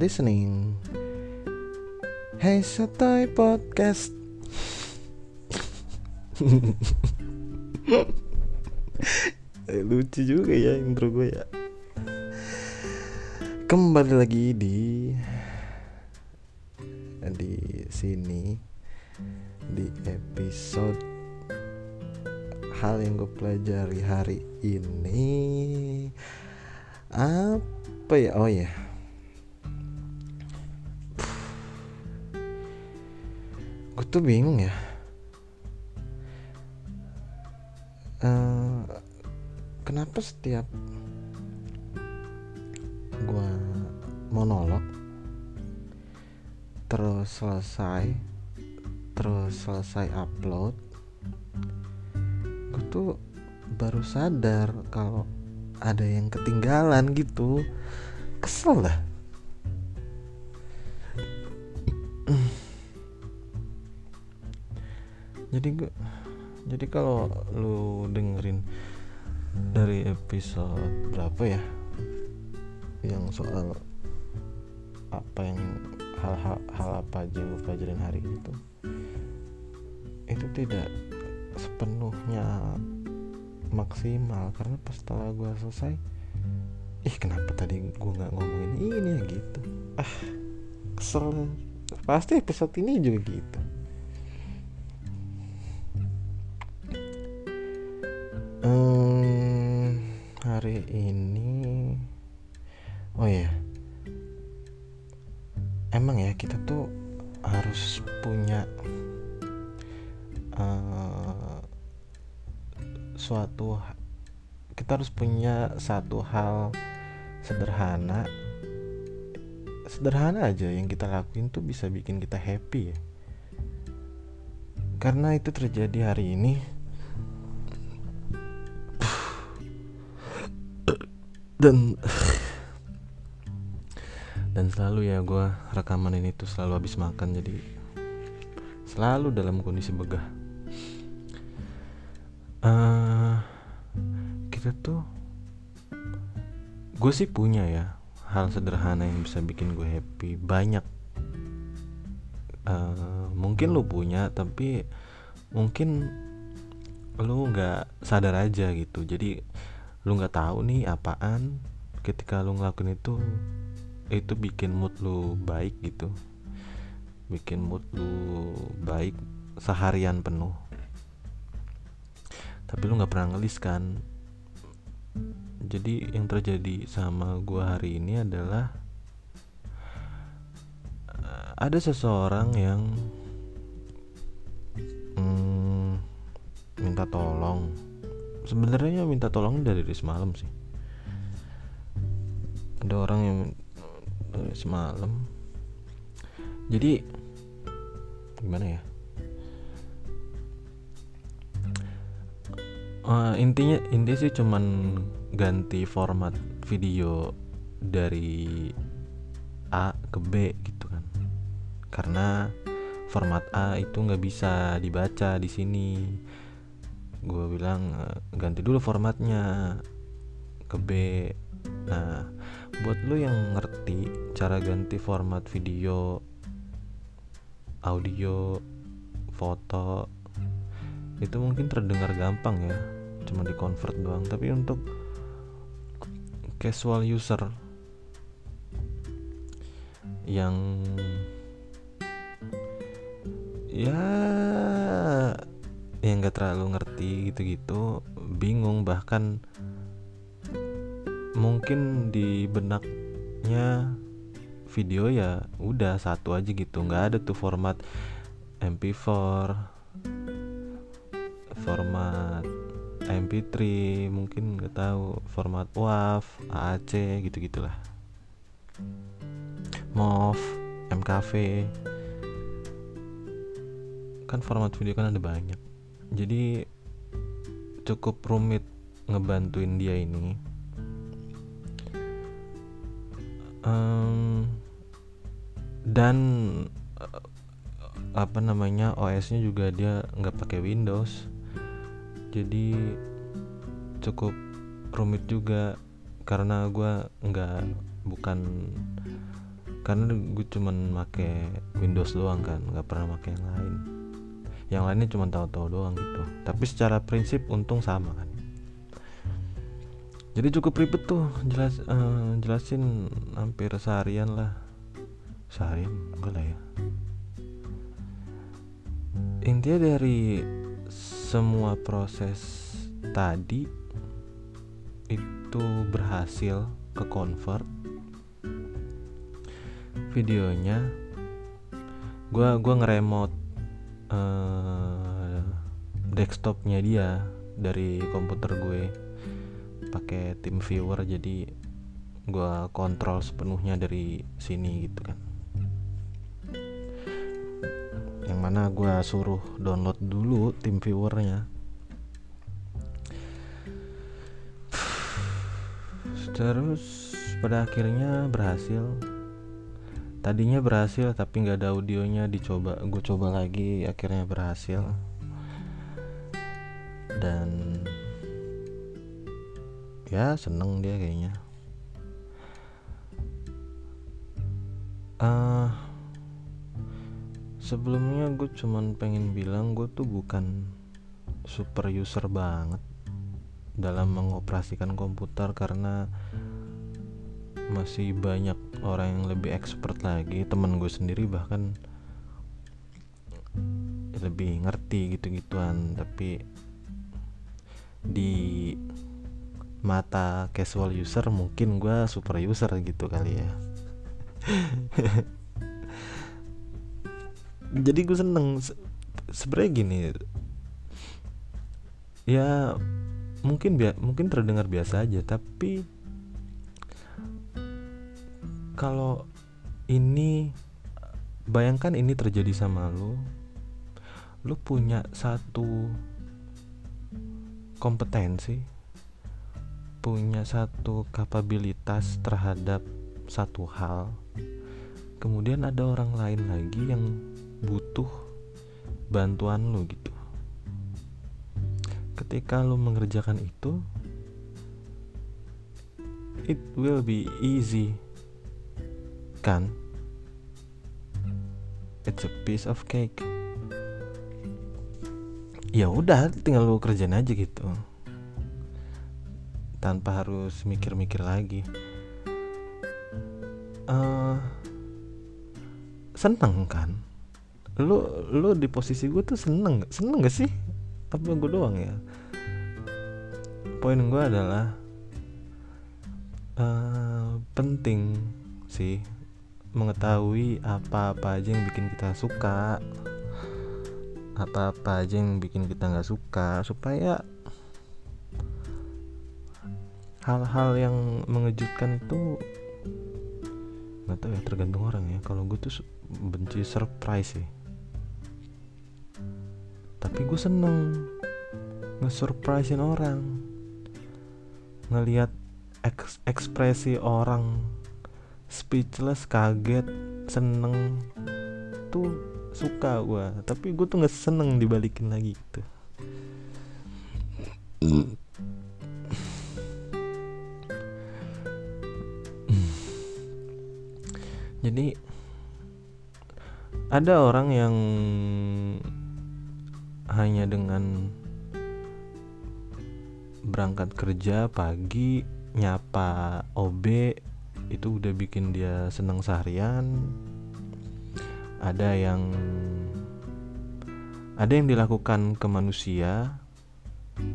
listening. Hey Sotoy Podcast. Eh, Lucu juga ya intro gue ya. Kembali lagi di di sini di episode hal yang gue pelajari hari ini apa ya oh ya gue tuh bingung ya. Eh, kenapa setiap gue monolog terus selesai terus selesai upload gue tuh baru sadar kalau ada yang ketinggalan gitu. Kesel lah jadi jadi kalau lu dengerin dari episode berapa ya? Yang soal apa yang hal-hal hal apa aja yang gue pelajarin hari ini tuh itu tidak sepenuhnya maksimal. Karena pas setelah gue selesai ih kenapa tadi gue nggak ngomongin ini ya gitu? Ah kesel pasti episode ini juga gitu hari ini. Oh ya emang ya kita tuh harus punya eh, suatu kita harus punya satu hal sederhana. Sederhana aja yang kita lakuin tuh bisa bikin kita happy ya. Karena itu terjadi hari ini dan dan selalu ya gue rekaman ini tuh selalu habis makan jadi selalu dalam kondisi begah. Eh, kita tuh gue sih punya ya hal sederhana yang bisa bikin gue happy. Banyak Eh, mungkin lu punya tapi mungkin lu nggak sadar aja gitu. Jadi lu nggak tahu nih apaan ketika lu ngelakuin itu itu bikin mood lu baik gitu. Bikin mood lu baik seharian penuh. Tapi lu nggak pernah ngelis kan? Jadi yang terjadi sama gua hari ini adalah eh, ada seseorang yang mm, minta tolong sebenarnya minta tolong dari semalam sih. Ada orang yang dari semalam jadi gimana ya? Eh, intinya inti sih cuman ganti format video dari A ke B gitu kan. Karena format A itu nggak bisa dibaca di sini gue bilang eh, ganti dulu formatnya ke B. Nah buat lu yang ngerti cara ganti format video audio foto itu mungkin terdengar gampang ya cuma di convert doang. Tapi untuk casual user yang ya yang nggak terlalu ngerti gitu-gitu bingung bahkan mungkin di benaknya video ya udah satu aja gitu nggak ada tuh format MP4 format MP3 mungkin nggak tahu format WAV AAC gitu gitulah MOV MKV kan format video kan ada banyak. Jadi cukup rumit ngebantuin dia ini. Em, dan eh, apa namanya OS-nya juga dia nggak pakai Windows. Jadi cukup rumit juga karena gua nggak bukan karena gue cuman make Windows doang kan nggak pernah make yang lain yang lainnya cuma tahu-tahu doang gitu. Tapi secara prinsip untung sama kan. Jadi cukup ribet tuh jelas uh, jelasin hampir seharian lah. Seharian enggak lah ya. Intinya dari semua proses tadi itu berhasil ke convert. Videonya gua gua ngeremot uh, desktopnya dia dari komputer gue. Pakai tim viewer jadi gua kontrol sepenuhnya dari sini gitu kan. Yang mana gua suruh download dulu tim viewernya. Terus pada akhirnya berhasil tadinya berhasil tapi nggak ada audionya dicoba gue coba lagi akhirnya berhasil. Dan ya seneng dia kayaknya. Uh, sebelumnya gue cuman pengen bilang gue tuh bukan super user banget dalam mengoperasikan komputer karena masih banyak orang yang lebih expert lagi temen gue sendiri bahkan lebih ngerti gitu-gituan. Tapi di mata casual user mungkin gue super user gitu kali ya. Jadi gue seneng. Sebenarnya gini ya mungkin mungkin terdengar biasa aja tapi kalau ini bayangkan ini terjadi sama lo lo punya satu kompetensi punya satu kapabilitas terhadap satu hal. Kemudian ada orang lain lagi yang butuh bantuan lo gitu. Ketika lo mengerjakan itu it will be easy kan it's a piece of cake. Ya udah tinggal lo kerjain aja gitu. Tanpa harus mikir-mikir lagi. Uh, seneng kan? Lu lu di posisi gue tuh seneng seneng gak sih? Apa gue doang ya? Poin gue adalah uh, penting sih mengetahui apa-apa aja yang bikin kita suka apa-apa aja yang bikin kita nggak suka supaya hal-hal yang mengejutkan itu nggak tahu ya tergantung orang ya. Kalau gue tuh benci surprise sih. Tapi gue seneng nge-surprisein orang ngelihat eks ekspresi orang speechless kaget seneng tuh suka gue tapi gue tuh nggak seneng dibalikin lagi gitu. Jadi ada orang yang hanya dengan berangkat kerja pagi nyapa OB itu udah bikin dia seneng seharian. Ada yang ada yang dilakukan ke manusia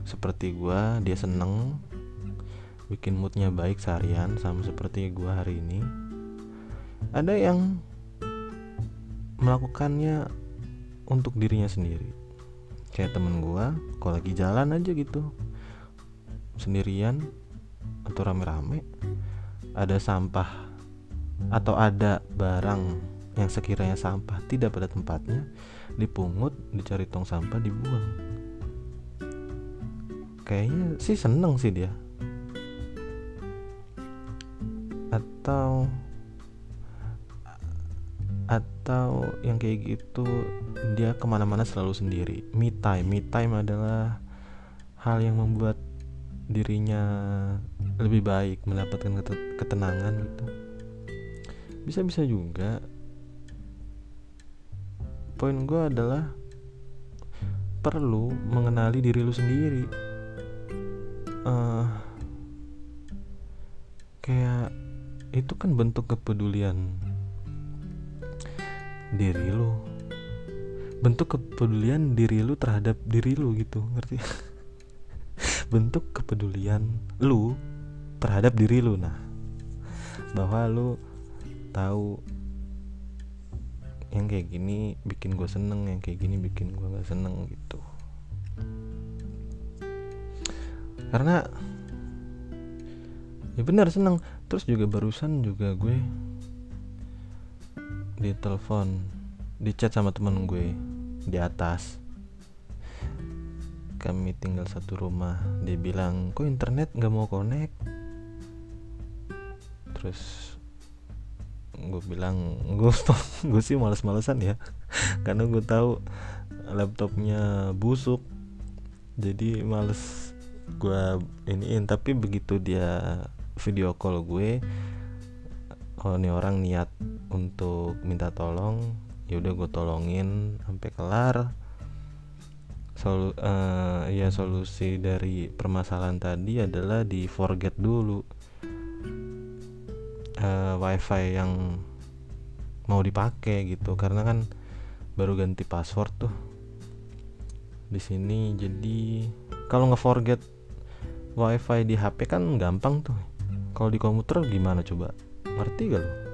seperti gua dia seneng bikin moodnya baik seharian sama seperti gua hari ini. Ada yang melakukannya untuk dirinya sendiri. Kayak temen gua kalau lagi jalan aja gitu sendirian atau rame-rame ada sampah atau ada barang yang sekiranya sampah tidak pada tempatnya dipungut dicari tong sampah dibuang. Kayaknya sih seneng sih dia. Atau atau yang kayak gitu dia ke mana-mana selalu sendiri. Me time me time adalah hal yang membuat dirinya lebih baik mendapatkan ketenangan gitu. Bisa-bisa juga. Poin gue adalah perlu mengenali diri lu sendiri. Uh, kayak itu kan bentuk kepedulian diri lu. Bentuk kepedulian diri lu terhadap diri lu gitu ngerti bentuk kepedulian lu terhadap diri lu nah. Bahwa lu tahu yang kayak gini bikin gue seneng yang kayak gini bikin gue gak seneng gitu. Karena ya benar seneng. Terus juga barusan juga gue di telepon di chat sama temen gue di atas kami tinggal satu rumah. Dia bilang kok internet nggak mau connect? Terus gue bilang gue gue sih males-malesan ya karena gue tahu laptopnya busuk jadi males gue iniin. Tapi begitu dia video call gue oh ini orang niat untuk minta tolong ya udah gue tolongin sampai kelar Sol, uh, ya solusi dari permasalahan tadi adalah di forget dulu uh, wifi yang mau dipakai gitu. Karena kan baru ganti password tuh. Di sini jadi kalau nge-forget wifi di HP kan gampang tuh. Kalau di komputer gimana coba? Ngerti gak lo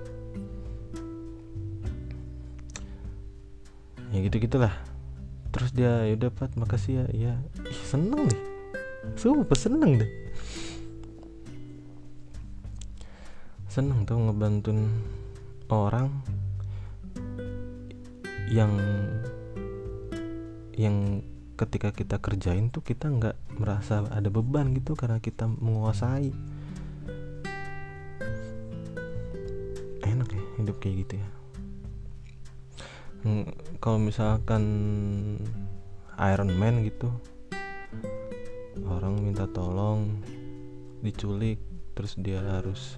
ya gitu gitulah terus dia ya udah pat makasih ya. Ya seneng deh. Sumpah seneng deh. Seneng tuh ngebantuin orang yang yang ketika kita kerjain tuh kita nggak merasa ada beban gitu karena kita menguasai. Enak ya hidup kayak gitu ya kalau misalkan Iron Man gitu orang minta tolong diculik terus dia harus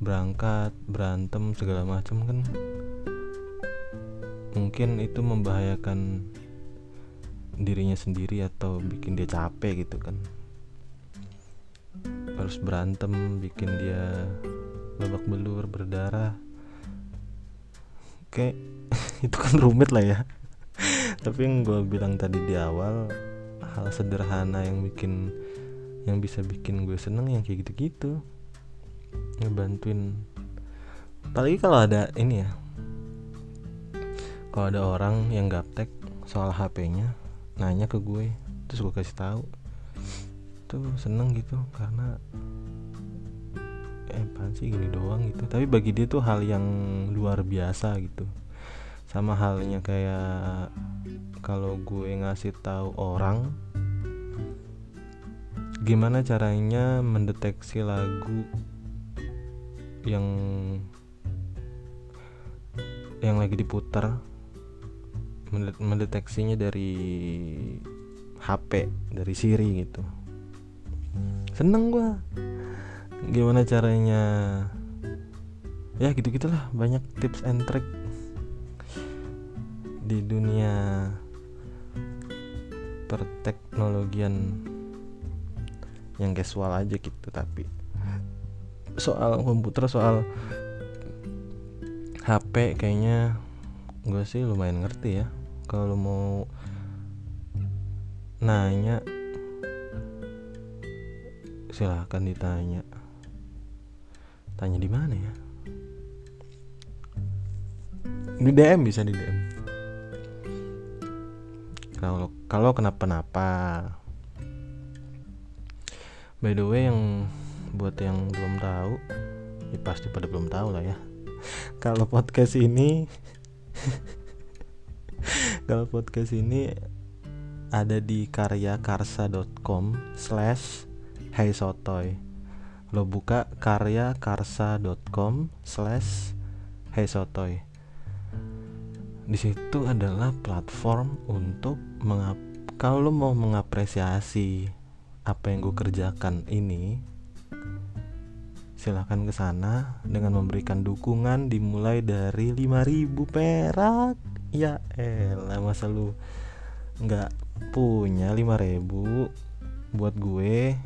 berangkat berantem segala macam kan. Mungkin itu membahayakan dirinya sendiri atau bikin dia capek gitu kan. Harus berantem bikin dia babak belur berdarah. Oke itu kan rumit lah ya. Tapi yang gue bilang tadi di awal hal sederhana yang bikin yang bisa bikin gue seneng yang kayak gitu-gitu. Ngebantuin. Apalagi kalau ada ini ya. Kalau ada orang yang gaptek soal HP-nya nanya ke gue terus gue kasih tahu. Tuh seneng gitu karena eh apaan sih gini doang? gitu. Tapi bagi dia tuh hal yang luar biasa gitu sama halnya kayak kalau gue ngasih tahu orang gimana caranya mendeteksi lagu yang yang lagi diputar? Mendeteksinya dari HP dari Siri gitu. Seneng gua. Gimana caranya? Ya gitu gitulah banyak tips and trick di dunia perteknologian yang casual aja gitu tapi soal komputer soal HP kayaknya gue sih lumayan ngerti ya. Kalau mau nanya silahkan ditanya. Tanya di mana ya? Di DM bisa di DM kalau kalau kenapa-napa. By the way yang buat yang belum tahu ya pasti pada belum tahu lah ya. Kalau podcast ini kalau podcast ini ada di karyakarsa.com slash hey sotoy lo buka karyakarsa.com slash hey sotoy di situ adalah platform untuk mengap kalau lo mau mengapresiasi apa yang gue kerjakan ini silahkan ke sana dengan memberikan dukungan dimulai dari 5000 perak. Ya elah masa lu nggak punya 5000 buat gue?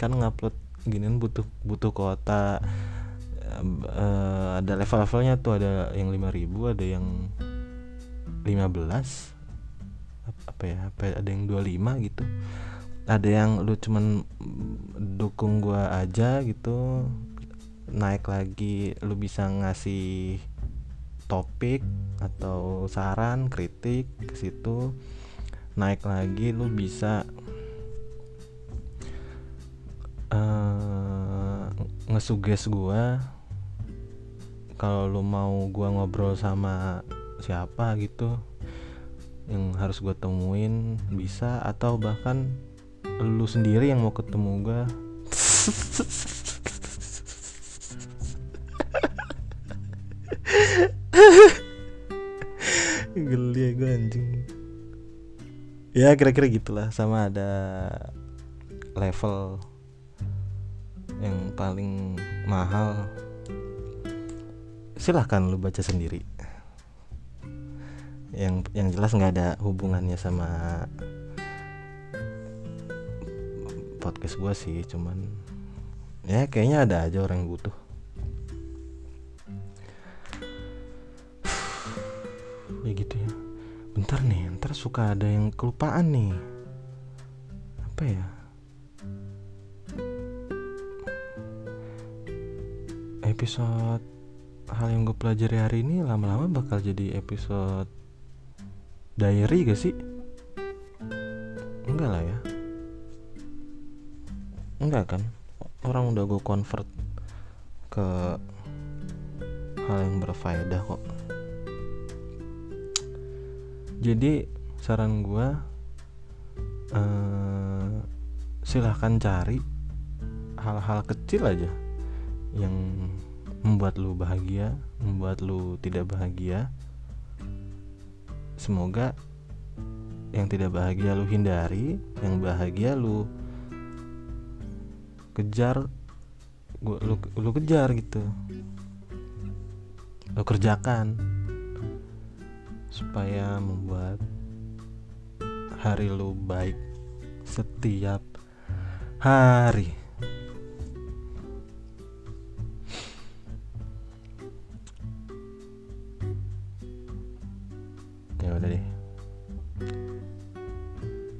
Kan ngupload ginian butuh butuh kota uh, ada level-levelnya tuh ada yang 5000 ada yang 15 apa ya apa ada yang 25 gitu. Ada yang lu cuman dukung gua aja gitu naik lagi lu bisa ngasih topik atau saran kritik ke situ naik lagi lu bisa uh, ngesuges gua kalau lu mau gua ngobrol sama siapa gitu yang harus gua temuin bisa atau bahkan lu sendiri yang mau ketemu gue geli ya gue anjing. Ya kira-kira gitulah. Sama ada level yang paling mahal. Silahkan lu baca sendiri yang yang jelas nggak ada hubungannya sama podcast gue sih cuman ya kayaknya ada aja orang yang butuh. Ya gitu ya. Bentar nih ntar suka ada yang kelupaan nih. Apa ya? Episode hal yang gue pelajari hari ini lama-lama bakal jadi episode diary gak sih? Enggak lah ya. Enggak kan? Orang udah gue convert ke hal yang berfaedah kok. Jadi saran gue uh, silahkan cari hal-hal kecil aja yang membuat lu bahagia membuat lu tidak bahagia semoga yang tidak bahagia lu hindari yang bahagia lu kejar gua lu lu kejar gitu. Lu kerjakan supaya membuat hari lu baik setiap hari